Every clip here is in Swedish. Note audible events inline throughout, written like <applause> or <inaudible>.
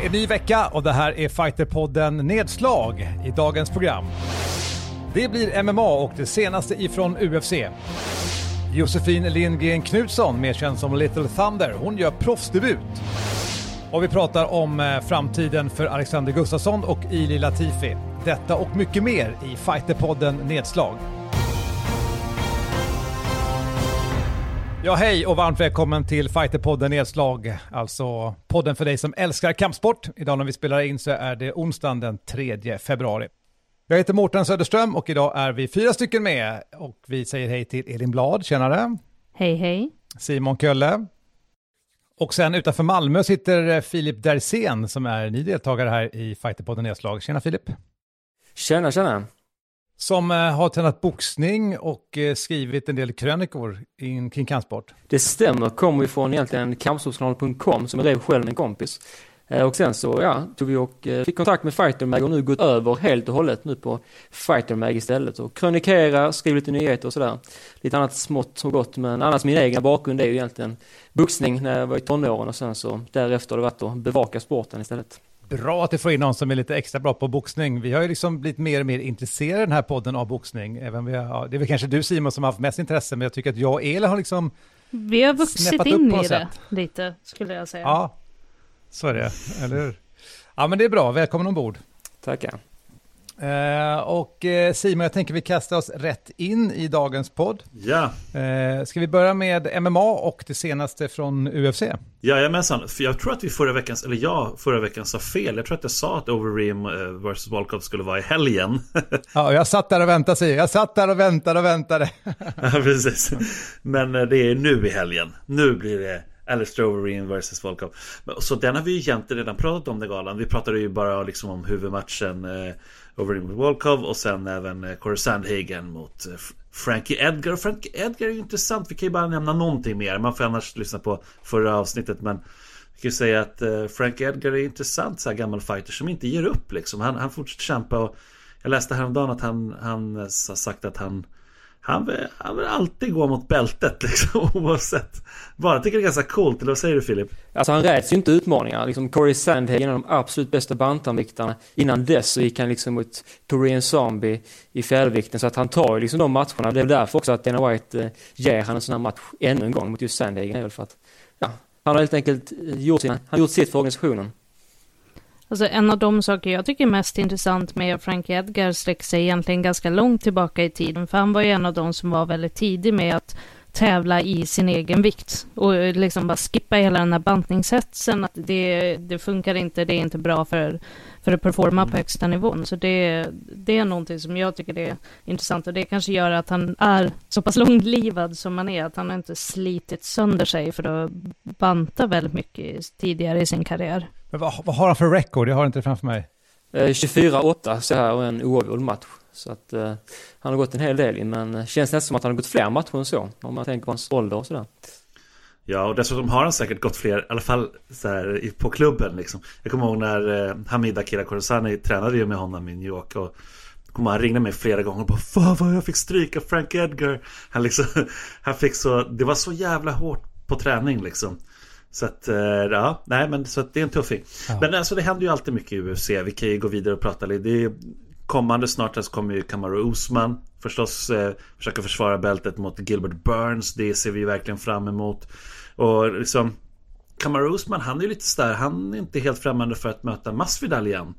Det är ny vecka och det här är Fighterpodden Nedslag i dagens program. Det blir MMA och det senaste ifrån UFC. Josefin Lindgren Knutsson, mer känd som Little Thunder, hon gör proffsdebut. Och vi pratar om eh, framtiden för Alexander Gustafsson och Ili Latifi. Detta och mycket mer i Fighterpodden Nedslag. Ja, hej och varmt välkommen till Fighterpodden Nedslag, alltså podden för dig som älskar kampsport. Idag när vi spelar in så är det onsdagen den 3 februari. Jag heter Mårten Söderström och idag är vi fyra stycken med och vi säger hej till Elin Blad, tjenare. Hej hej. Simon Kölle. Och sen utanför Malmö sitter Filip Dersén som är ny deltagare här i Fighterpodden Nedslag. Tjena Filip. Tjena, tjena. Som eh, har tränat boxning och eh, skrivit en del krönikor kring kampsport. Det stämmer, kommer ju från egentligen kampsportskanalen.com som jag drev själv med en kompis. Eh, och sen så, ja, tog vi och fick kontakt med Fightermag och nu gått över helt och hållet nu på Fightermag istället och krönikera, skriva lite nyheter och sådär. Lite annat smått och gott, men annars min egen bakgrund är ju egentligen boxning när jag var i tonåren och sen så därefter har det varit att bevaka sporten istället. Bra att du får in någon som är lite extra bra på boxning. Vi har ju liksom blivit mer och mer intresserade i den här podden av boxning. Även vi har, det är väl kanske du Simon som har haft mest intresse, men jag tycker att jag och Elin har liksom Vi har vuxit in i det lite, skulle jag säga. Ja, så är det, eller hur? Ja, men det är bra. Välkommen ombord. Tackar. Uh, och uh, Simon, jag tänker vi kastar oss rätt in i dagens podd. Ja. Uh, ska vi börja med MMA och det senaste från UFC? Jajamensan, för jag tror att vi förra veckan, eller jag förra veckan sa fel. Jag tror att jag sa att Overeem vs. Volkov skulle vara i helgen. <laughs> ja, jag satt där och väntade, Simon. Jag satt där och väntade och väntade. ja, precis. Men det är nu i helgen. Nu blir det Alistair Overeem vs Volkov. Så den har vi ju egentligen redan pratat om, den galan. Vi pratade ju bara liksom om huvudmatchen Overeem mot Volkov och sen även eh, Corey Sandhagen mot eh, Frankie Edgar. Och Frankie Edgar är ju intressant. Vi kan ju bara nämna någonting mer. Man får annars lyssna på förra avsnittet. Men vi kan ju säga att eh, Frankie Edgar är intressant. Så här gammal fighter som inte ger upp liksom. Han, han fortsätter kämpa. Och jag läste häromdagen att han, han har sagt att han han vill, han vill alltid gå mot bältet <laughs> liksom oavsett. Bara tycker det är ganska coolt, eller vad säger du Filip? Alltså han räds ju inte utmaningar. Liksom Corey Sandhagen, en av de absolut bästa bantamviktarna. Innan dess så gick han liksom mot Korean Zombie i fjädervikten. Så att han tar ju liksom de matcherna. Det är därför också att Dana White eh, ger han en sån här match ännu en gång mot just Sandhagen. Det Är väl för att, ja, han har helt enkelt eh, gjort, sina, han har gjort sitt för organisationen. Alltså en av de saker jag tycker är mest intressant med Frank Edgar sträcker sig egentligen ganska långt tillbaka i tiden, för han var ju en av de som var väldigt tidig med att tävla i sin egen vikt och eh, liksom bara skippa hela den här bantningshetsen, att det, det funkar inte, det är inte bra för, för att performa på högsta nivån. Så det, det är någonting som jag tycker är intressant och det kanske gör att han är så pass långlivad som han är, att han har inte slitit sönder sig för att banta väldigt mycket tidigare i sin karriär. Men vad, vad har han för record? Jag har inte det framför mig. 24-8 så här och en oavgjord match. Så att uh, han har gått en hel del in, men känns nästan som att han har gått fler matcher än så. Om man tänker på hans ålder och sådär. Ja, och dessutom har han säkert gått fler, i alla fall så här, på klubben liksom. Jag kommer ihåg när eh, Hamid Akira tränade ju med honom i New York och kommer han ringde mig flera gånger och bara Fan vad jag fick stryka Frank Edgar Han liksom <laughs> Han fick så Det var så jävla hårt på träning liksom så att, eh, ja, nej men så att det är en tuffing. Ja. Men alltså det händer ju alltid mycket i UFC. Vi kan ju gå vidare och prata lite. Det är kommande snart så kommer ju Kamaru Usman förstås eh, försöka försvara bältet mot Gilbert Burns. Det ser vi verkligen fram emot. Och liksom Kamaru Usman, han är ju lite sådär, han är inte helt främmande för att möta Masvidal igen.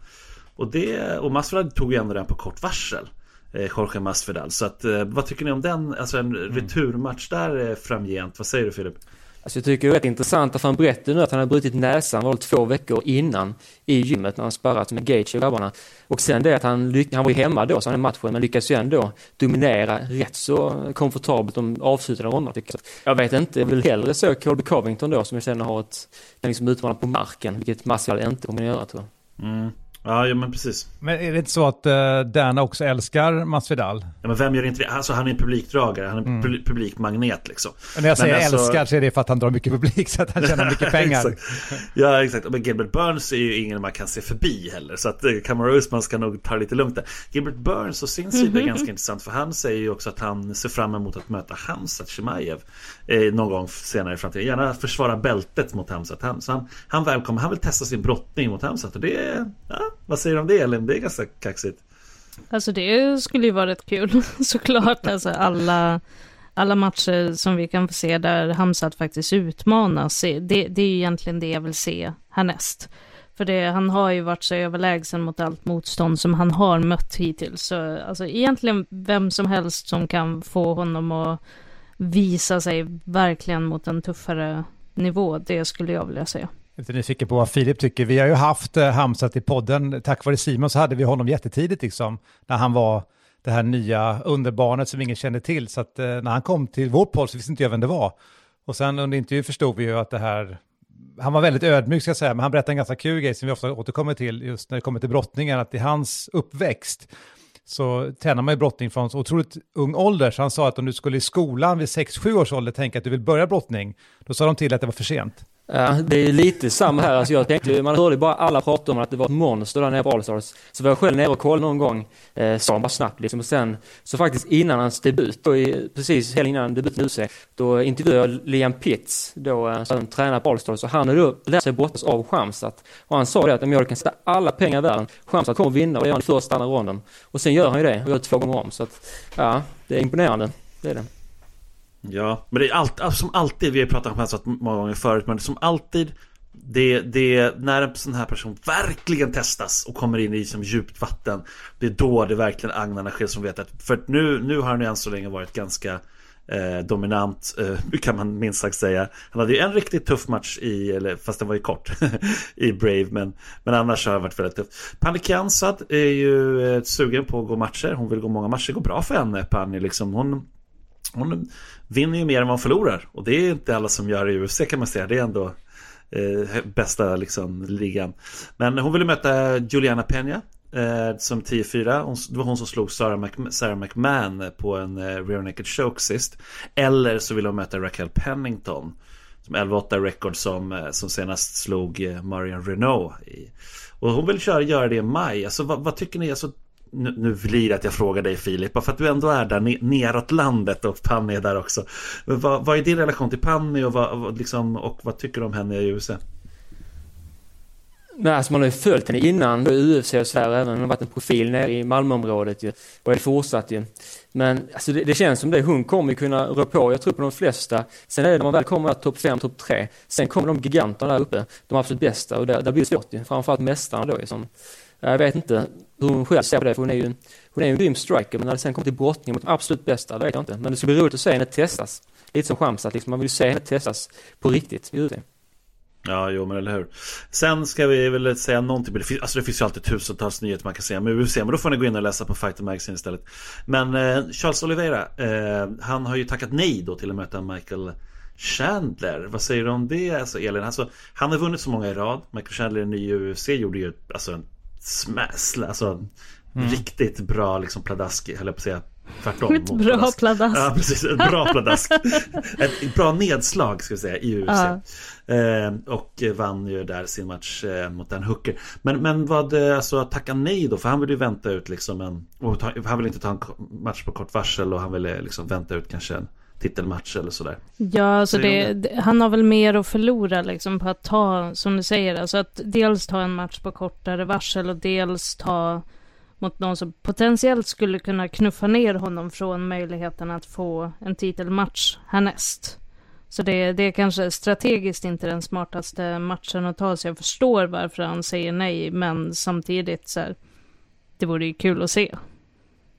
Och, det, och Masvidal tog ju ändå den på kort varsel. Eh, Jorge Masvidal. Så att, eh, vad tycker ni om den? Alltså en mm. returmatch där eh, framgent. Vad säger du Filip? Alltså jag tycker det är rätt intressant att han berättade nu att han hade brutit näsan var två veckor innan i gymmet när han sparrat med Gage och grabbarna. Och sen det att han, han var ju hemma då, så han är matchen, men lyckas ju ändå dominera rätt så komfortabelt de avslutade ronderna tycker jag. Jag vet inte, jag vill hellre se Colby Covington då som jag känner har ett, kan liksom utmana på marken, vilket Masvidal inte kommer att göra tror jag. Mm. Ja, men precis. Men är det inte så att uh, Dana också älskar Masvidal? Ja, men vem gör inte det? Alltså han är en publikdragare, han är en mm. publikmagnet liksom. Och när jag säger alltså... älskar så är det för att han drar mycket publik så att han tjänar mycket <laughs> pengar. exakt. Ja, exakt. Men Gilbert Burns är ju ingen man kan se förbi heller. Så att Kamara Usman ska nog ta det lite lugnt där. Gilbert Burns å sin sida är ganska intressant för han säger ju också att han ser fram emot att möta Hamzat Chimaev eh, någon gång senare i framtiden. Gärna försvara bältet mot Hamzat. Han, så han, han välkommer, han vill testa sin brottning mot Hamzat och det ja, vad säger du om det Elin? Det är ganska kaxigt. Alltså det skulle ju vara rätt kul <laughs> såklart. Alltså alla, alla matcher som vi kan få se där Hamzat faktiskt utmanas. Det, det är ju egentligen det jag vill se härnäst. För det, han har ju varit så överlägsen mot allt motstånd som han har mött hittills. Så alltså egentligen vem som helst som kan få honom att visa sig verkligen mot en tuffare nivå, det skulle jag vilja säga. Jag är nyfiken på vad Filip tycker. Vi har ju haft eh, Hamsat i podden. Tack vare Simon så hade vi honom jättetidigt liksom. När han var det här nya underbarnet som ingen kände till. Så att eh, när han kom till vår podd så visste inte jag vem det var. Och sen under intervjun förstod vi ju att det här han var väldigt ödmjuk ska jag säga, men han berättade en ganska kul grej som vi ofta återkommer till just när det kommer till brottningen, att i hans uppväxt så tränar man ju brottning från så otroligt ung ålder, så han sa att om du skulle i skolan vid 6-7 års ålder tänka att du vill börja brottning, då sa de till att det var för sent. Ja, alltså, det är lite samma här. Alltså jag tänkte, man hörde bara alla prata om att det var ett monster där nere på Allstars. Så var jag själv nere och kollade någon gång, eh, sa han bara snabbt liksom. Och sen, så faktiskt innan hans debut, då, precis helt innan debuten UC, då intervjuade jag Liam Pitts, då eh, som tränar på Allstars. Och han hade då lärt sig brottas av Shamsat. Och han sa det att om jag kan sätta alla pengar i världen, Shamsat kommer vinna och det gör han i första andra ronden. Och sen gör han ju det, och gör det två gånger om. Så att, ja, det är imponerande. Det är det. Ja, men det är allt, alltså, som alltid, vi har pratat om det här många gånger förut, men som alltid det, det, när en sån här person verkligen testas och kommer in i som djupt vatten Det är då det verkligen agnarna sker som vet att För att nu, nu har han ju än så länge varit ganska eh, dominant eh, <laughs> kan man minst sagt säga. Han hade ju en riktigt tuff match i, eller, fast den var ju kort <laughs> I Brave men, men annars har han varit väldigt tuff Pani Kiansad är ju eh, sugen på att gå matcher. Hon vill gå många matcher, det går bra för henne Pani liksom. Hon hon vinner ju mer än vad hon förlorar. Och det är inte alla som gör det i UFC kan man säga. Det är ändå eh, bästa liksom, ligan. Men hon ville möta Juliana Peña. Eh, som 10-4. Det var hon som slog Sarah, Mc, Sarah McMahon på en eh, rear naked choke sist. Eller så ville hon möta Raquel Pennington. Som 11-8 record som, eh, som senast slog eh, Marion Renault. I. Och hon vill köra, göra det i maj. Alltså vad, vad tycker ni? Alltså, nu, nu blir det att jag frågar dig Filip, bara för att du ändå är där neråt landet och Panny är där också. Vad, vad är din relation till Panny och vad, liksom, och vad tycker du om henne i USA? Nej, alltså man har ju följt henne innan i UFC och sådär, även hon har varit en profil nere i Malmöområdet ju, och är fortsatt ju. Men alltså det, det, känns som det, hon kommer kunna rå på, jag tror på de flesta. Sen är det när man väl kommer topp 5, topp 3, sen kommer de giganterna där uppe, de absolut bästa och där, där blir det svårt ju, framförallt mästarna då ju som jag vet inte hur hon själv ser på det, för hon är ju en, hon är en grym striker, men när det sen kommer till brottning mot de absolut bästa, det vet jag inte. Men det skulle bli roligt att se henne testas. Lite som Chamsat, liksom, man vill se henne testas på riktigt i UFC. Ja, jo men eller hur. Sen ska vi väl säga någonting, det finns, alltså det finns ju alltid tusentals nyheter man kan säga med UFC, men då får ni gå in och läsa på Fighter Magazine istället. Men eh, Charles Oliveira, eh, han har ju tackat nej då till att möta Michael Chandler, vad säger du om det? Alltså Elin, alltså, han har vunnit så många i rad. Michael Chandler i ny UFC gjorde ju alltså en smash, alltså mm. riktigt bra liksom pladask, höll jag på att säga. Tvärtom. Ett bra pladask. pladask. Ja, precis. Ett bra <laughs> pladask. ett bra nedslag, ska vi säga, i UFC. Ja. Eh, och vann ju där sin match eh, mot Dan Hooker. Men, men vad, eh, alltså tacka nej då? För han vill ju vänta ut liksom en... Ta, han vill inte ta en match på kort varsel och han vill eh, liksom vänta ut kanske en titelmatch eller sådär. Ja, alltså det, det, han har väl mer att förlora liksom på att ta, som du säger, alltså att dels ta en match på kortare varsel och dels ta mot någon som potentiellt skulle kunna knuffa ner honom från möjligheten att få en titelmatch härnäst. Så det, det är kanske strategiskt inte den smartaste matchen att ta, så jag förstår varför han säger nej, men samtidigt så här, det vore ju kul att se.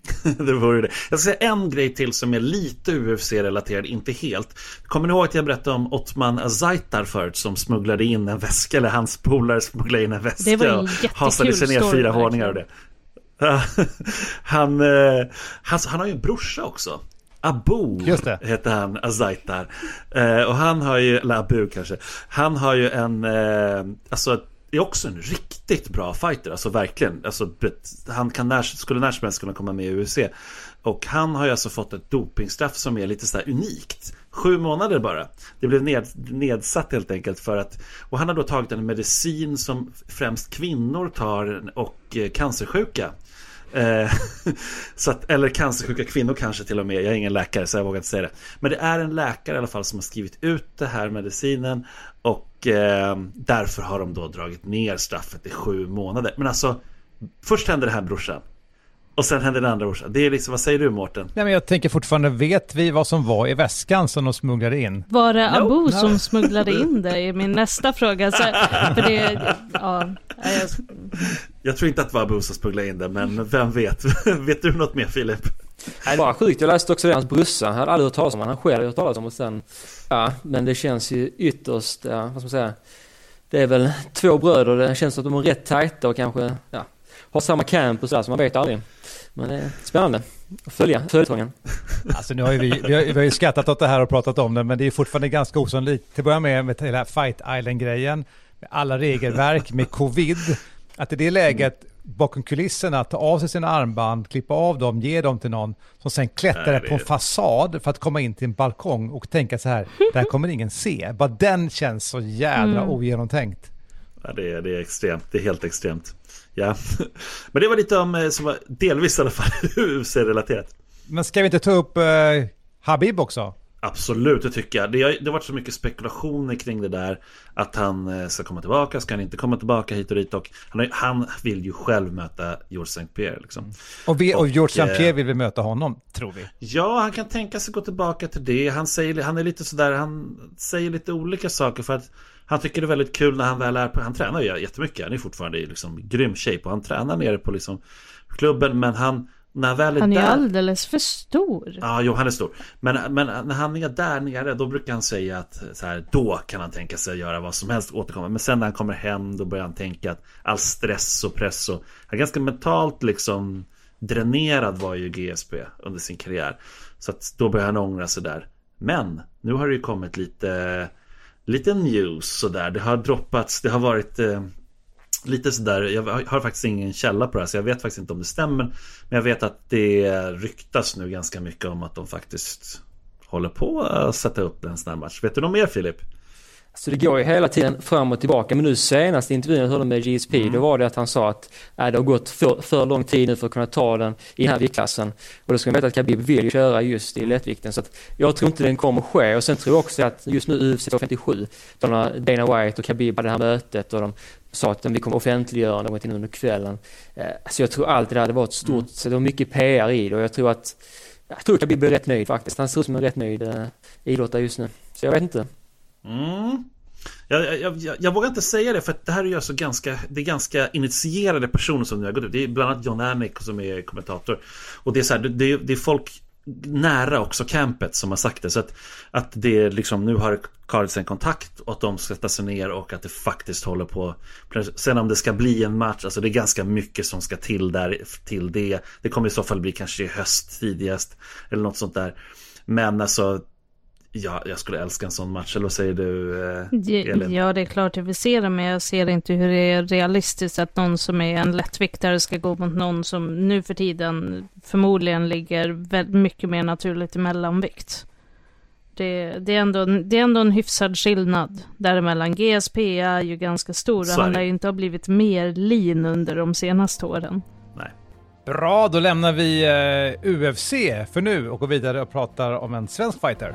<laughs> det vore det. Jag ska säga en grej till som är lite UFC-relaterad, inte helt. Kommer ni ihåg att jag berättade om Otman Azaitar förut som smugglade in en väska, eller hans polare smugglade in en väska det var en och hasade sig ner fyra våningar och det. <laughs> han, eh, han, han har ju en brorsa också. Abu heter han, Azaitar. Eh, och han har ju, eller Abu kanske. Han har ju en, eh, alltså är också en riktigt bra fighter, alltså verkligen. Alltså, han kan när, skulle när som helst kunna komma med i UFC. Och han har ju alltså fått ett dopingstraff som är lite sådär unikt. Sju månader bara. Det blev ned, nedsatt helt enkelt för att Och han har då tagit en medicin som främst kvinnor tar och eh, cancersjuka. Eh, <laughs> så att, eller cancersjuka kvinnor kanske till och med. Jag är ingen läkare så jag vågar inte säga det. Men det är en läkare i alla fall som har skrivit ut det här medicinen. Och därför har de då dragit ner straffet i sju månader. Men alltså, först hände det här brorsan. Och sen hände det andra brorsan. Det är liksom, vad säger du Mårten? Nej men jag tänker fortfarande, vet vi vad som var i väskan som de smugglade in? Var det Abu no. som smugglade in det? är min nästa fråga. Så, för det, ja, jag... jag tror inte att det var Abu som smugglade in det, men vem vet? <laughs> vet du något mer Filip? Nej, det var sjukt. Jag läste också det, hans brorsa. Hade aldrig hört talas om honom. Han själv hade hört talas om och sen... Ja, men det känns ju ytterst, ja, vad ska man säga? Det är väl två bröder. Det känns som att de är rätt tajta och kanske, ja, har samma camp och sådär, så man vet aldrig. Men det är spännande att följa följetongen. Alltså nu har ju vi, vi har, vi har ju skrattat åt det här och pratat om det, men det är fortfarande ganska osannolikt. Till att börja med med hela Fight Island-grejen, med alla regelverk, med covid. Att i det läget, bakom kulisserna, ta av sig sina armband, klippa av dem, ge dem till någon som sen klättrar på en fasad för att komma in till en balkong och tänka så här, det här kommer ingen se. Bara den känns så jädra mm. ogenomtänkt. Ja, det, är, det är extremt, det är helt extremt. Ja, men det var lite om, eh, som var delvis i alla fall, <laughs> UFC-relaterat. Men ska vi inte ta upp uh, Habib också? Absolut, det tycker jag. Det har, det har varit så mycket spekulationer kring det där. Att han eh, ska komma tillbaka, ska han inte komma tillbaka hit och dit. Och han, han vill ju själv möta George St. Pierre. Liksom. Och, vi, och George St. Pierre vill vi möta honom, tror vi. Ja, han kan tänka sig gå tillbaka till det. Han, säger, han är lite sådär, han säger lite olika saker för att han tycker det är väldigt kul när han väl är på, han tränar ju jättemycket. Han är fortfarande i liksom grym shape och han tränar nere på liksom klubben. Men han, när väl är Han är där, alldeles för stor. Ja, jo han är stor. Men, men när han är där nere då brukar han säga att så här, då kan han tänka sig att göra vad som helst, återkomma. Men sen när han kommer hem då börjar han tänka att all stress och press och han är ganska mentalt liksom dränerad var ju GSP under sin karriär. Så att då börjar han ångra sig där. Men nu har det ju kommit lite lite news sådär. Det har droppats, det har varit eh, lite sådär. Jag har faktiskt ingen källa på det här så jag vet faktiskt inte om det stämmer. Men jag vet att det ryktas nu ganska mycket om att de faktiskt håller på att sätta upp en sån här match. Vet du något mer Filip? Så det går ju hela tiden fram och tillbaka. Men nu senast i intervjun jag hörde med GSP, mm. då var det att han sa att äh, det har gått för, för lång tid nu för att kunna ta den i den här viktklassen. Och då ska man veta att Khabib vill köra just i lättvikten. Så att jag tror inte den kommer ske. Och sen tror jag också att just nu UFC 257, då Dana White och Khabib hade det här mötet och de sa att vi kommer offentliggöra någonting under kvällen. Eh, så jag tror allt det där, det var ett stort, mm. så det var mycket PR i det och jag tror att jag tror att Khabib är rätt nöjd faktiskt. Han ser ut som en rätt nöjd eh, idrottare just nu. Så jag vet inte. Mm. Jag, jag, jag, jag, vågar inte säga det för att det här är ju alltså ganska, det är ganska initierade personer som nu har gått ut. Det är bland annat John Anik som är kommentator. Och det är så här, det, det är folk nära också campet som har sagt det. Så att, att det liksom nu har Carlsen kontakt och att de ska sätta sig ner och att det faktiskt håller på. Sen om det ska bli en match, alltså det är ganska mycket som ska till där till det. Det kommer i så fall bli kanske i höst tidigast eller något sånt där. Men alltså Ja, jag skulle älska en sån match, eller vad säger du eh, Elin? Ja, det är klart jag vill se det, men jag ser inte hur det är realistiskt att någon som är en lättviktare ska gå mot någon som nu för tiden förmodligen ligger väldigt mycket mer naturligt i mellanvikt. Det, det, är ändå, det är ändå en hyfsad skillnad däremellan. GSP är ju ganska stor och han har ju inte blivit mer lin under de senaste åren. Nej. Bra, då lämnar vi eh, UFC för nu och går vidare och pratar om en svensk fighter.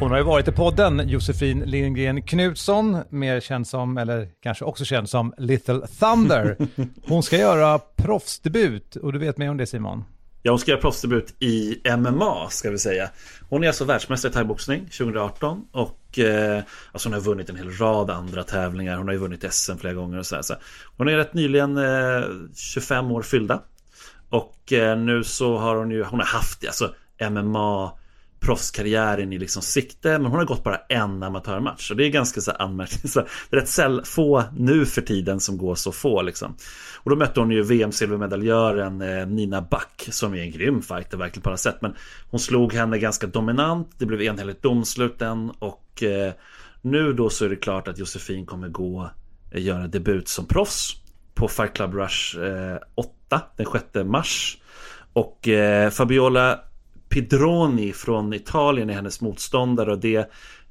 Hon har ju varit i podden, Josefin Lindgren Knutsson, mer känd som, eller kanske också känd som Little Thunder. <laughs> Hon ska göra proffsdebut, och du vet mer om det Simon? Ja, hon ska göra proffsdebut i MMA ska vi säga. Hon är alltså världsmästare i thaiboxning 2018 och eh, alltså hon har vunnit en hel rad andra tävlingar. Hon har ju vunnit SM flera gånger och så, här, så Hon är rätt nyligen eh, 25 år fyllda. Och eh, nu så har hon ju, hon har haft alltså MMA proffskarriären i liksom sikte men hon har gått bara en amatörmatch och det är ganska så anmärkningsvärt. <laughs> Det är rätt säll, få nu för tiden som går så få liksom. Och då mötte hon ju VM-silvermedaljören eh, Nina Back som är en grym fighter verkligen på alla sätt men hon slog henne ganska dominant. Det blev enhälligt domslut den och eh, nu då så är det klart att Josefin kommer gå eh, göra debut som proffs på Fight Club Rush eh, 8 den 6 mars. Och eh, Fabiola Pidroni från Italien är hennes motståndare och det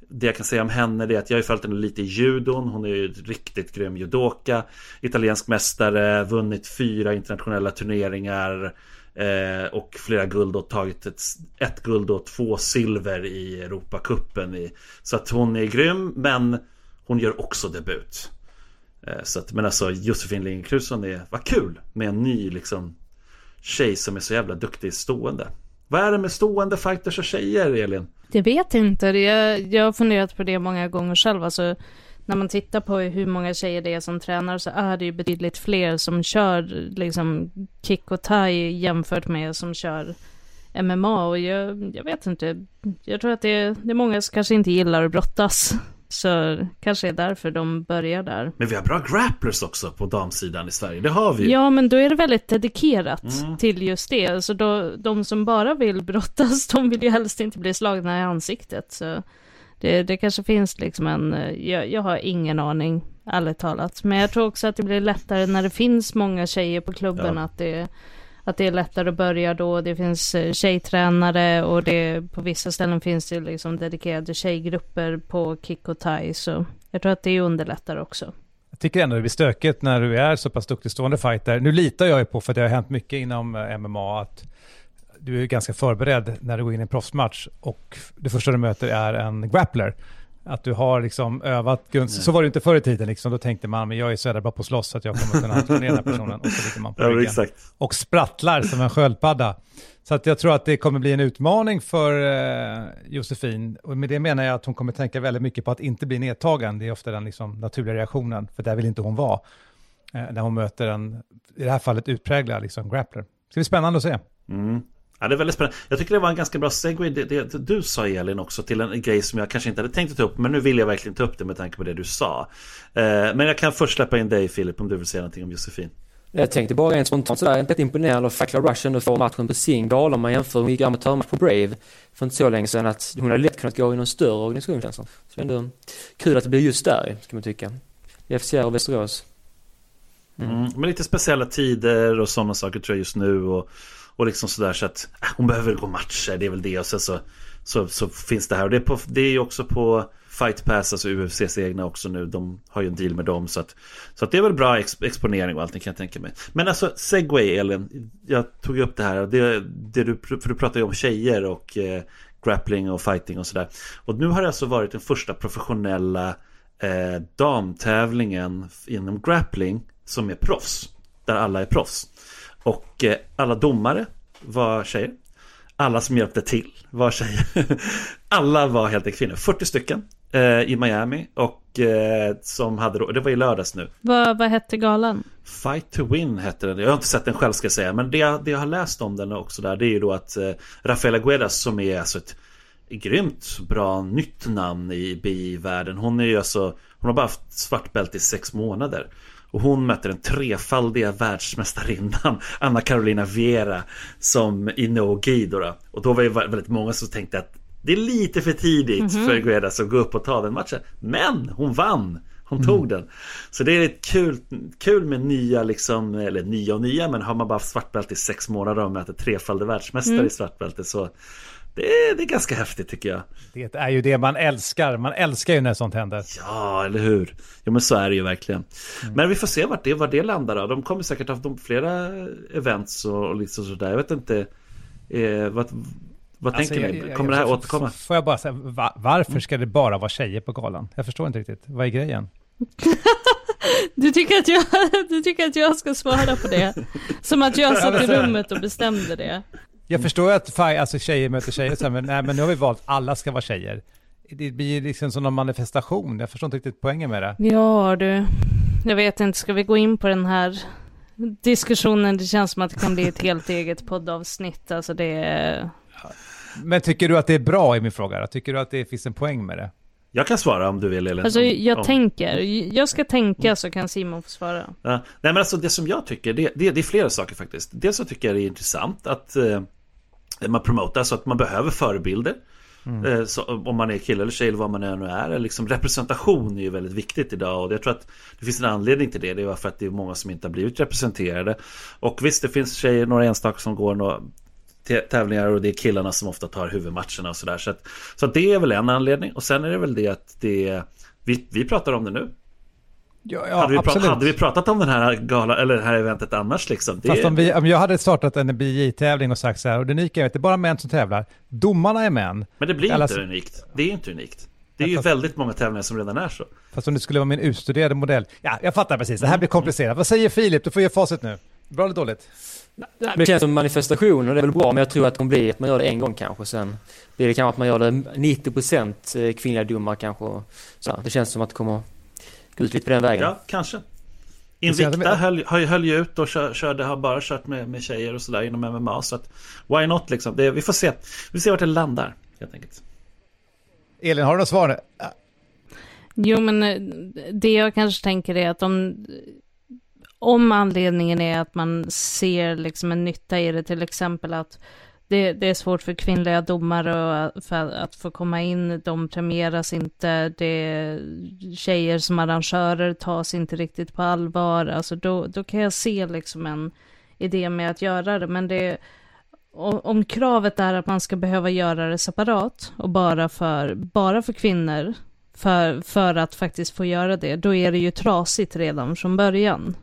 det jag kan säga om henne är att jag har följt henne lite i judon. Hon är ju riktigt grym judoka. Italiensk mästare, vunnit fyra internationella turneringar. Eh, och flera guld och tagit ett, ett guld och två silver i Europacupen. så att hon är grym men hon gör också debut. Eh, så att, men alltså Josefin Lindgren är, vad kul med en ny liksom tjej som är så jävla duktig stående. Vad är det med stående fighters och tjejer, Elin? Jag vet inte. Jag, jag har funderat på det många gånger själv. Alltså, när man tittar på hur många tjejer det är som tränar så är det ju betydligt fler som kör liksom kick och thai jämfört med som kör MMA och jag, jag vet inte. Jag tror att det det är många som kanske inte gillar att brottas. Så kanske är därför de börjar där. Men vi har bra grapplers också på damsidan i Sverige. Det har vi. Ja, men då är det väldigt dedikerat mm. till just det. Så alltså då, de som bara vill brottas, <laughs> de vill ju helst inte bli slagna i ansiktet. Så det, det kanske finns liksom en, jag, jag har ingen aning, ärligt talat. Men jag tror också att det blir lättare när det finns många tjejer på klubben, ja. att det att det är lättare att börja då. Det finns eh, tjejtränare och det, på vissa ställen finns det liksom dedikerade tjejgrupper på kick och thai. Så jag tror att det underlättar också. Jag tycker ändå det blir stökigt när du är så pass duktig stående fighter. Nu litar jag ju på, för det har hänt mycket inom eh, MMA, att du är ganska förberedd när du går in i en proffsmatch och det första du möter är en grappler. Att du har liksom övat Guns. Så var det inte förr i tiden liksom. Då tänkte man, men jag är så jävla bra på att slåss så att jag kommer kunna ner den här personen. Och så ligger man på ja, ryggen. Och sprattlar som en sköldpadda. Så att jag tror att det kommer bli en utmaning för eh, Josefin. Och med det menar jag att hon kommer tänka väldigt mycket på att inte bli nedtagen. Det är ofta den liksom, naturliga reaktionen, för där vill inte hon vara. Eh, när hon möter en, i det här fallet utpräglad liksom, grappler. Det ska bli spännande att se. Mm. Ja, det är väldigt spännande. Jag tycker det var en ganska bra segway det, det, det, du sa Elin också till en grej som jag kanske inte hade tänkt att ta upp men nu vill jag verkligen ta upp det med tanke på det du sa. Eh, men jag kan först släppa in dig Filip om du vill säga någonting om Josefin. Jag tänkte bara rent spontant sådär, inte imponerad av Fackla Russian och få matchen på sin gala om man jämför, hon gick amatörmatch på Brave för inte så länge sedan att hon hade lätt kunnat gå i någon större organisation känns det Så ändå kul att det blir just där, ska man tycka. I FCR och Västerås. Mm. Mm, men lite speciella tider och sådana saker tror jag just nu och och liksom sådär så att äh, hon behöver gå matcher, det är väl det. Och sen så, så, så finns det här. Och det är, på, det är också på Fight Pass, alltså UFCs egna också nu. De har ju en deal med dem. Så att, så att det är väl bra exp exponering och allting kan jag tänka mig. Men alltså Segway Elin, jag tog upp det här. Det, det du, för du pratar ju om tjejer och eh, grappling och fighting och sådär. Och nu har det alltså varit den första professionella eh, damtävlingen inom grappling som är proffs. Där alla är proffs. Och eh, alla domare var tjejer. Alla som hjälpte till var tjejer. <laughs> alla var helt enkelt kvinnor. 40 stycken eh, i Miami. Och eh, som hade då, det var i lördags nu. Vad, vad hette galan? Fight to win hette den. Jag har inte sett den själv ska jag säga. Men det, jag, det jag har läst om den också där. Det är ju då att eh, Rafaela Guedas som är alltså ett grymt bra nytt namn i BI-världen. Hon är ju alltså, hon har bara haft svart bälte i sex månader. Och hon mötte den trefaldiga världsmästarinnan <laughs> Anna Carolina Viera som i No Guido. Och då var det väldigt många som tänkte att det är lite för tidigt mm -hmm. för Guedas att gå upp och ta den matchen. Men hon vann! Hon tog mm. den. Så det är ett kul, kul med nya liksom, eller nya och nya, men har man bara haft svartbälte i sex månader och möter trefaldig världsmästare mm. i svartbälte så Det är, det är ganska häftigt tycker jag. Det är ju det man älskar. Man älskar ju när sånt händer. Ja, eller hur? Jo, men så är det ju verkligen. Mm. Men vi får se vart det, var det landar då. De kommer säkert ha flera events och, och liksom sådär. Jag vet inte. Eh, vad, vad alltså, tänker ni? Kommer jag, det här återkomma? Får jag bara säga, va, varför ska det bara vara tjejer på galan? Jag förstår inte riktigt. Vad är grejen? <laughs> Du tycker, att jag, <laughs> du tycker att jag ska svara på det? Som att jag <laughs> satt i rummet och bestämde det. Jag förstår att alltså, tjejer möter tjejer, men, nej, men nu har vi valt att alla ska vara tjejer. Det blir liksom som en manifestation. Jag förstår inte riktigt poängen med det. Ja, du. Jag vet inte, ska vi gå in på den här diskussionen? Det känns som att det kan bli ett helt eget poddavsnitt. Alltså det är... Men tycker du att det är bra i min fråga? Tycker du att det finns en poäng med det? Jag kan svara om du vill Elin. Alltså jag om, tänker, jag ska tänka så kan Simon få svara. Ja. Nej men alltså det som jag tycker, det, det, det är flera saker faktiskt. Dels så tycker jag det är intressant att eh, man promotar så att man behöver förebilder. Mm. Så, om man är kille eller tjej eller vad man nu är. Liksom, representation är ju väldigt viktigt idag och jag tror att det finns en anledning till det. Det är för att det är många som inte har blivit representerade. Och visst, det finns tjejer, några enstaka som går några tävlingar och det är killarna som ofta tar huvudmatcherna och sådär. Så, att, så att det är väl en anledning. Och sen är det väl det att det vi, vi pratar om det nu. Ja, ja, hade, vi pratat, hade vi pratat om den här gala, eller det här eventet annars liksom? Det... Fast om, vi, om jag hade startat en BJ-tävling och sagt så här, och det unika är att det är bara män som tävlar, domarna är män. Men det blir Alla... inte unikt. Det är inte unikt. Det är ju fast... väldigt många tävlingar som redan är så. Fast om det skulle vara min utstuderade modell. Ja, jag fattar precis. Det här blir komplicerat. Vad säger Filip? Du får ge facit nu. Bra eller dåligt? Det känns som manifestation och det är väl bra, men jag tror att det kommer bli att man gör det en gång kanske. Sen blir det kanske att man gör det 90% eh, kvinnliga domar kanske. Så det känns som att det kommer lite på den vägen. Ja, kanske. Invicta höll, höll ju ut och kör, körde, har bara kört med, med tjejer och sådär inom MMA. Så att, why not liksom? Det, vi får se. Vi får se vart det landar, helt enkelt. Elin, har du något svar? Jo, men eh, det jag kanske tänker är att om om anledningen är att man ser liksom en nytta i det, till exempel att det, det är svårt för kvinnliga domare eh, för att få komma in, de premieras inte, det är tjejer som arrangörer tas inte riktigt på allvar, alltså då, då kan jag se liksom en idé med att göra det, men det om kravet är att man ska behöva göra det separat och bara för, bara för kvinnor, för, för att faktiskt få göra det, då är det ju trasigt redan från början.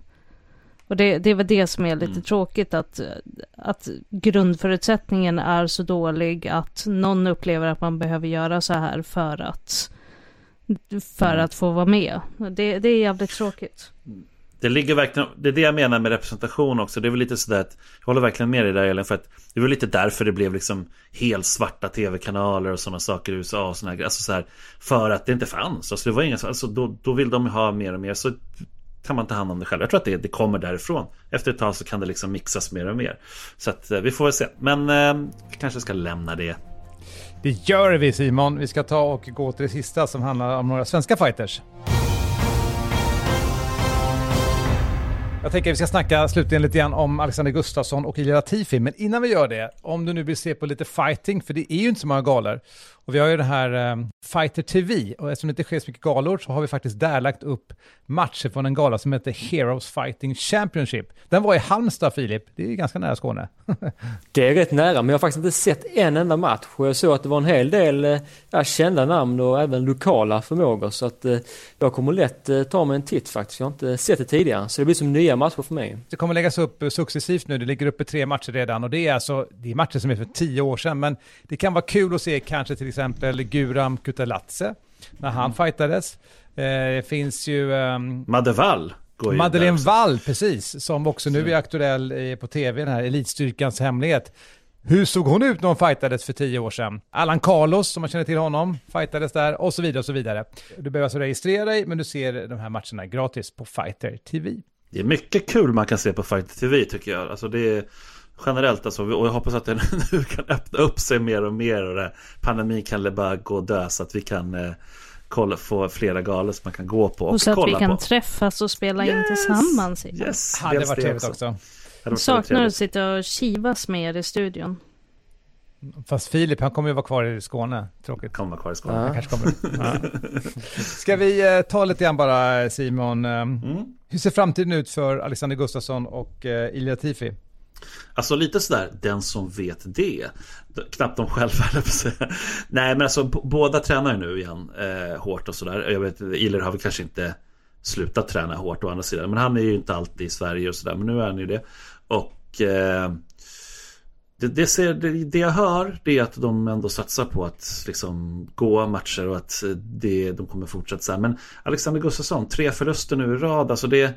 Och det, det är väl det som är lite mm. tråkigt, att, att grundförutsättningen är så dålig att någon upplever att man behöver göra så här för att, för mm. att få vara med. Det, det är jävligt tråkigt. Det ligger verkligen, det är det jag menar med representation också. Det är väl lite sådär att, jag håller verkligen med dig där Elin, för att det var lite därför det blev liksom helt svarta tv-kanaler och sådana saker i USA och sådana Alltså så här, för att det inte fanns. Alltså det var inga, alltså då, då vill de ha mer och mer. Så kan man ta hand om det själv. Jag tror att det, det kommer därifrån. Efter ett tag så kan det liksom mixas mer och mer. Så att eh, vi får väl se. Men eh, vi kanske ska lämna det. Det gör vi Simon. Vi ska ta och gå till det sista som handlar om några svenska fighters. Jag tänker att vi ska snacka slutligen lite grann om Alexander Gustafsson och Ilja Latifi, men innan vi gör det, om du nu vill se på lite fighting, för det är ju inte så många galor, och vi har ju den här um, Fighter TV, och eftersom det inte sker så mycket galor så har vi faktiskt där lagt upp matcher från en gala som heter Heroes Fighting Championship. Den var i Halmstad, Filip. Det är ganska nära Skåne. <laughs> det är rätt nära, men jag har faktiskt inte sett en enda match. Och jag såg att det var en hel del eh, ja, kända namn och även lokala förmågor. Så att eh, jag kommer lätt eh, ta mig en titt faktiskt. Jag har inte sett det tidigare. Så det blir som nya matcher för mig. Det kommer läggas upp successivt nu. Det ligger uppe tre matcher redan. Och det är alltså, det är matcher som är för tio år sedan. Men det kan vara kul att se kanske till exempel Guram Kutalatse när han mm. fightades. Eh, det finns ju... Um, Madde Wall. Madeleine Wall, precis. Som också nu är aktuell på tv, den här Elitstyrkans hemlighet. Hur såg hon ut när hon fightades för tio år sedan? Allan Carlos, som man känner till honom, fightades där och så vidare och så vidare. Du behöver alltså registrera dig, men du ser de här matcherna gratis på Fighter TV. Det är mycket kul man kan se på Fighter TV tycker jag. Alltså det är generellt alltså, och jag hoppas att det <laughs> nu kan öppna upp sig mer och mer och det, pandemin kan bara gå och dö så att vi kan eh, kolla, få flera galor som man kan gå på och, och så att vi kan på. träffas och spela yes! in tillsammans. Yes, hade varit trevligt också. också. Saknar att sitta och kivas med er i studion. Fast Filip, han kommer ju vara kvar i Skåne. Tråkigt. Kommer vara kvar i Skåne. Ja. Han kanske kommer. <laughs> Ja. Ska vi eh, ta lite grann bara, Simon. Eh, mm. Hur ser framtiden ut för Alexander Gustafsson och eh, Ilja Tifi? Alltså lite sådär, den som vet det. Knappt de själva <laughs> eller säga. Nej men alltså båda tränar ju nu igen eh, hårt och sådär. Jag vet Iler har väl kanske inte slutat träna hårt å andra sidan. Men han är ju inte alltid i Sverige och sådär. Men nu är han ju det. Och eh, det, det, ser, det, det, jag hör det är att de ändå satsar på att liksom gå matcher och att det, de kommer fortsätta så här. Men Alexander Gustafsson, tre förluster nu i rad. Alltså det,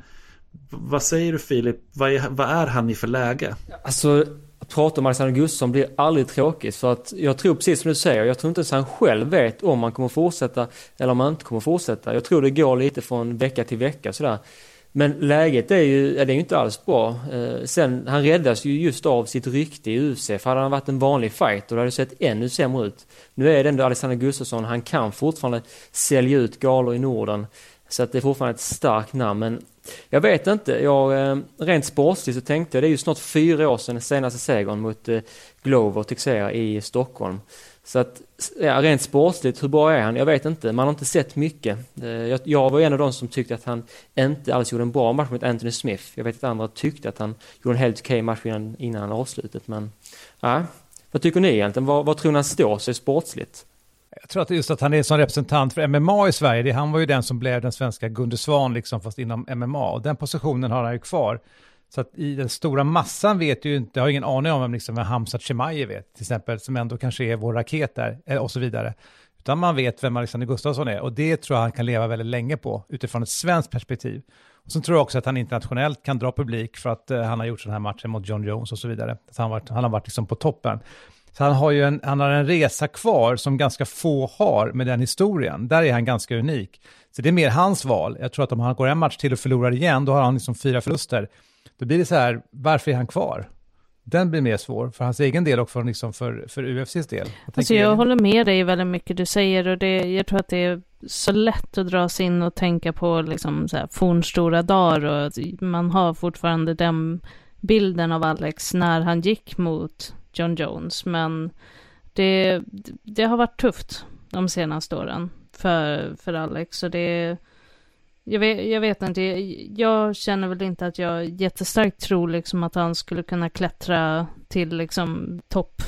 vad säger du Filip? Vad är, vad är han i för läge? Alltså att prata om Alexander Gustafsson blir aldrig tråkigt. För att jag tror precis som du säger, jag tror inte ens han själv vet om han kommer fortsätta eller om han inte kommer fortsätta. Jag tror det går lite från vecka till vecka sådär. Men läget är ju, det är ju inte alls bra. Eh, sen, han räddas ju just av sitt rykte i UFC. För hade han varit en vanlig fighter då hade det sett ännu sämre ut. Nu är det ändå Alexander Gustafsson, han kan fortfarande sälja ut galor i Norden. Så att det är fortfarande ett starkt namn. Men jag vet inte, jag, eh, rent sportsligt så tänkte jag, det är ju snart fyra år sedan senaste segern mot eh, Glover Texera i Stockholm. Så att, ja, rent sportsligt, hur bra är han? Jag vet inte, man har inte sett mycket. Eh, jag, jag var en av de som tyckte att han inte alls gjorde en bra match mot Anthony Smith. Jag vet att andra tyckte att han gjorde en helt okej match innan, innan avslutet, men ja. Vad tycker ni egentligen? Vad, vad tror ni han står sig sportsligt? Jag tror att just att han är som representant för MMA i Sverige, det, han var ju den som blev den svenska Gunde Svan, liksom, fast inom MMA. Och den positionen har han ju kvar. Så att i den stora massan vet ju inte, jag har ingen aning om vem liksom Hamza Chimaev vet, till exempel, som ändå kanske är vår raket där, eh, och så vidare. Utan man vet vem Alexander Gustafsson är, och det tror jag han kan leva väldigt länge på, utifrån ett svenskt perspektiv. Och sen tror jag också att han internationellt kan dra publik för att eh, han har gjort sådana här matcher mot John Jones och så vidare. Så han, varit, han har varit liksom på toppen. Så han har ju en, han har en resa kvar som ganska få har med den historien. Där är han ganska unik. Så det är mer hans val. Jag tror att om han går en match till och förlorar igen, då har han liksom fyra förluster. Då blir det så här, varför är han kvar? Den blir mer svår för hans egen del och för, liksom för, för UFCs del. Jag, alltså jag håller med dig väldigt mycket du säger och det, jag tror att det är så lätt att dras in och tänka på liksom så här fornstora dagar och man har fortfarande den bilden av Alex när han gick mot John Jones. Men det, det har varit tufft de senaste åren för, för Alex. Och det, jag vet, jag vet inte, jag känner väl inte att jag jättestarkt tror liksom att han skulle kunna klättra till liksom topp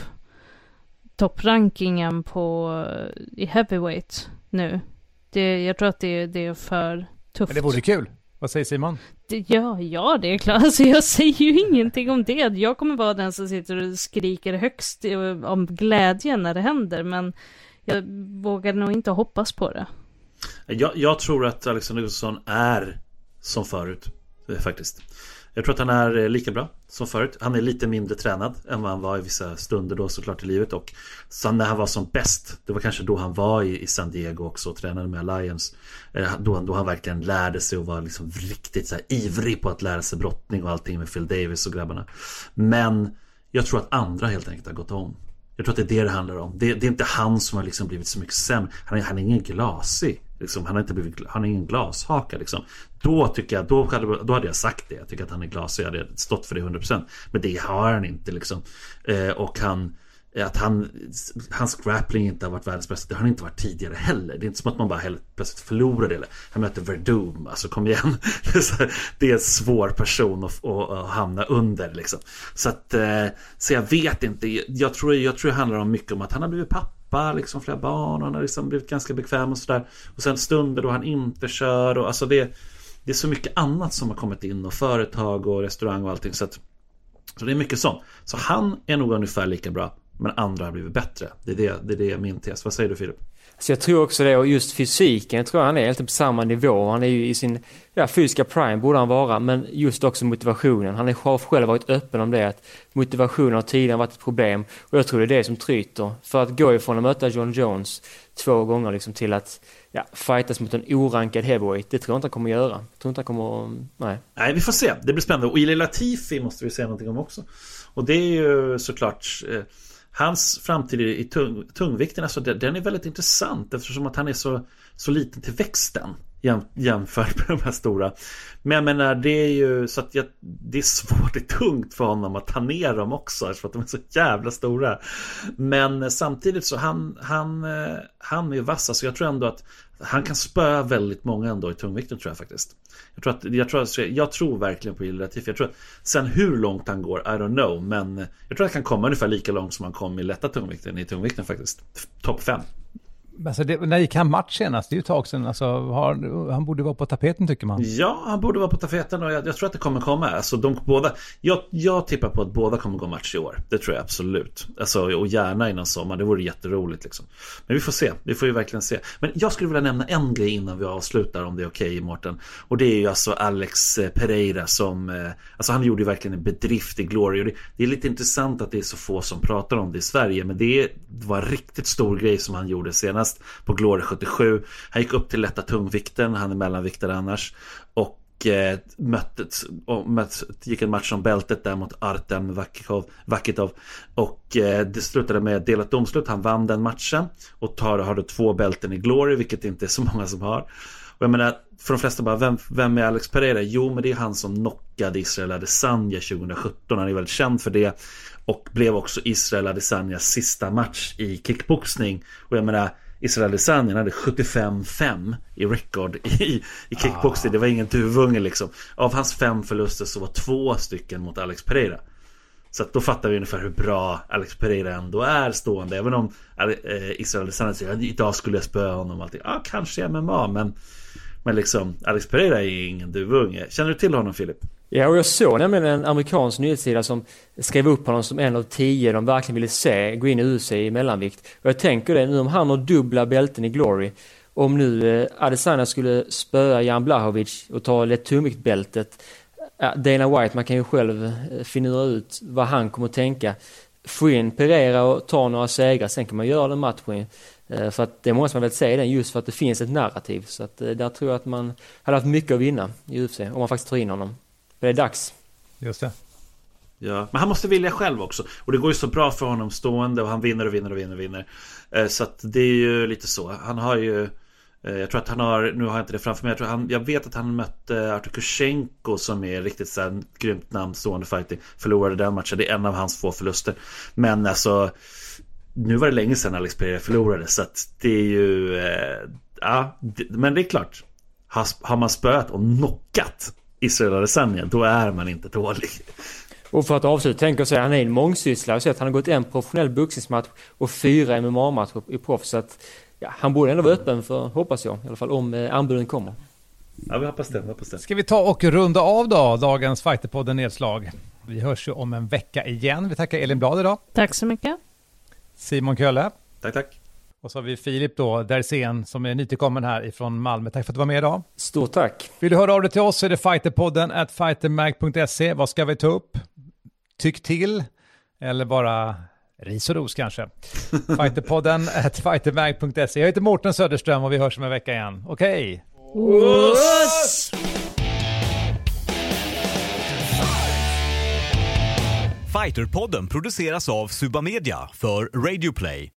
topprankingen på i heavyweight nu. Det, jag tror att det, det är för tufft. Men det vore kul. Vad säger Simon? Ja, ja det är klart. <laughs> Alltså jag säger ju ingenting om det. Jag kommer vara den som sitter och skriker högst om glädje när det händer. Men jag vågar nog inte hoppas på det. Jag, jag tror att Alexander Gustafsson är som förut. Eh, faktiskt. Jag tror att han är eh, lika bra som förut. Han är lite mindre tränad än vad han var i vissa stunder då såklart i livet. Och sen när han var som bäst, det var kanske då han var i, i San Diego också och tränade med Alliance. Eh, då, då han verkligen lärde sig och var liksom riktigt så här ivrig på att lära sig brottning och allting med Phil Davis och grabbarna. Men jag tror att andra helt enkelt har gått om. Jag tror att det är det det handlar om. Det, det är inte han som har liksom blivit så mycket sämre. Han är, han är ingen glasig. Liksom, han har inte blivit, han har ingen glashaka liksom. Då tycker jag, då hade, då hade jag sagt det. Jag tycker att han är glasig. Jag hade stått för det 100%. Men det har han inte liksom. Eh, och han att han, hans grappling inte har varit världens bästa. Det har han inte varit tidigare heller. Det är inte som att man bara helt plötsligt förlorar det. Han möter Verdum. Alltså kom igen. <laughs> Det är, det är en svår person att, att, att, hamna under liksom. Så att, eh, så jag vet inte. Jag tror, jag tror det handlar om mycket om att han har blivit pappa, liksom flera barn. Han har liksom blivit ganska bekväm och sådär. Och sen stunder då han inte kör och alltså det, det är så mycket annat som har kommit in och företag och restaurang och allting. Så att, så det är mycket sånt. Så han är nog ungefär lika bra. Men andra har blivit bättre. Det är det, det, är det min tes. Vad säger du Filip? Så jag tror också det och just fysiken jag tror han är helt på samma nivå. Han är ju i sin ja, fysiska prime borde han vara men just också motivationen. Han har själv varit öppen om det att motivationen har tidigare varit ett problem och jag tror det är det som tryter. För att gå ifrån att möta John Jones två gånger liksom till att ja, fightas mot en orankad heavyweight. Det tror jag inte han kommer göra. Jag tror inte han kommer, nej. Nej, vi får se. Det blir spännande. Och Ili Latifi måste vi säga någonting om också. Och det är ju såklart eh, Hans framtid i tung, tungvikten, alltså den är väldigt intressant eftersom att han är så, så liten till växten jämfört med de här stora. Men jag menar det är ju så att jag, det är svårt, det är tungt för honom att ta ner dem också eftersom att de är så jävla stora. Men samtidigt så han, han, eh, han är vass, alltså jag tror ändå att han kan spöa väldigt många ändå i tungvikten tror jag faktiskt. Jag tror, att, jag tror, jag tror verkligen på Gilles Latifi. Jag tror sen hur långt han går, I don't know. Men jag tror att han kan komma ungefär lika långt som han kom i lätta tungvikten i tungvikten faktiskt. Topp 5. Alltså det, när gick han match senast? Det är ju ett tag sedan. Alltså, har, han borde vara på tapeten tycker man. Ja, han borde vara på tapeten och jag, jag tror att det kommer komma. Alltså, de, båda, jag, jag tippar på att båda kommer gå match i år. Det tror jag absolut. Alltså, och gärna innan sommar. Det vore jätteroligt. Liksom. Men vi får se. Vi får ju verkligen se. Men jag skulle vilja nämna en grej innan vi avslutar om det är okej okay, Mårten. Och det är ju alltså Alex eh, Pereira som... Eh, alltså han gjorde ju verkligen en bedrift i Glory. Och det, det, är lite intressant att det är så få som pratar om det i Sverige. Men det var en riktigt stor grej som han gjorde senast senast på Glory 77. Han gick upp till lätta tungvikten, han är mellanviktare annars. Och eh, mötte, och möttes. gick en match om bältet där mot Artem Vakitov. Vakitov och eh, det slutade med delat domslut. Han vann den matchen och tar, har då två bälten i Glory, vilket inte är så många som har. Och jag menar, för de flesta bara, vem, vem är Alex Pereira? Jo, men det är han som knockade Israel Adesanya 2017. Han är väldigt känd för det. Och blev också Israel Adesanyas sista match i kickboxning. Och jag menar, Israel Adesanya hade 75-5 i record i, i kickboxing. Ah. Det var ingen duvunge liksom. Av hans fem förluster så var två stycken mot Alex Pereira. Så att då fattar vi ungefär hur bra Alex Pereira ändå är stående. Även om eh, Israel Adesanya säger att idag skulle jag spöa honom. Alltid. Ja, kanske MMA, men, men liksom Alex Pereira är ingen duvunge. Känner du till honom Filip? Ja, och jag såg nämligen en amerikansk nyhetssida som skrev upp honom som en av tio de verkligen ville se gå in i UFC i mellanvikt. Och jag tänker det, nu om han har dubbla bälten i Glory, om nu eh, Adesanya skulle spöa Jan Blahovic och ta lätt tungviktbältet, eh, Dana White, man kan ju själv eh, finura finna ut vad han kommer att tänka. Få in Pereira och ta några segrar, sen kan man göra den matchen. Eh, för att det är många som har velat se den just för att det finns ett narrativ. Så att där tror jag att man hade haft mycket att vinna i UFC om man faktiskt tar in honom. Det är dags. Just det. Ja, men han måste vilja själv också. Och det går ju så bra för honom stående och han vinner och vinner och vinner och vinner. Eh, så att det är ju lite så. Han har ju eh, jag tror att han har, nu har jag inte det framför mig, jag, tror han, jag vet att han mötte Artur Kushenko som är riktigt så här, grymt namn, stående fighting. Förlorade den matchen, det är en av hans få förluster. Men alltså, nu var det länge sedan Alex Pereira förlorade så att det är ju, eh, ja, det, men det är klart. Har, har man spöat och knockat Israel Adesanya, då är man inte dålig. Och för att avsluta, tänker jag säga, han är en mångsysslare. Så att han har gått en professionell boxningsmatch och fyra MMA-matcher i proffs. Så att ja, han borde ändå vara öppen för, hoppas jag, i alla fall om eh, anbuden kommer. Ja, vi hoppas det, vi hoppas det. Ska vi ta och runda av då, dagens Fighterpodden Nedslag? Vi hörs ju om en vecka igen. Vi tackar Elin Blad idag. Tack så mycket. Simon Kölle. Tack, tack. Och så har vi Filip då, Dersén, som är nytillkommen här ifrån Malmö. Tack för att du var med idag. Stort tack. Vill du höra av dig till oss så är det fighterpodden at fightermag.se. Vad ska vi ta upp? Tyck till, eller bara ris och ros kanske. <laughs> fighterpodden at fightermag.se. Jag heter Mårten Söderström och vi hörs om en vecka igen. Okej? Okay. Fighterpodden produceras av Suba Media för Radio Play.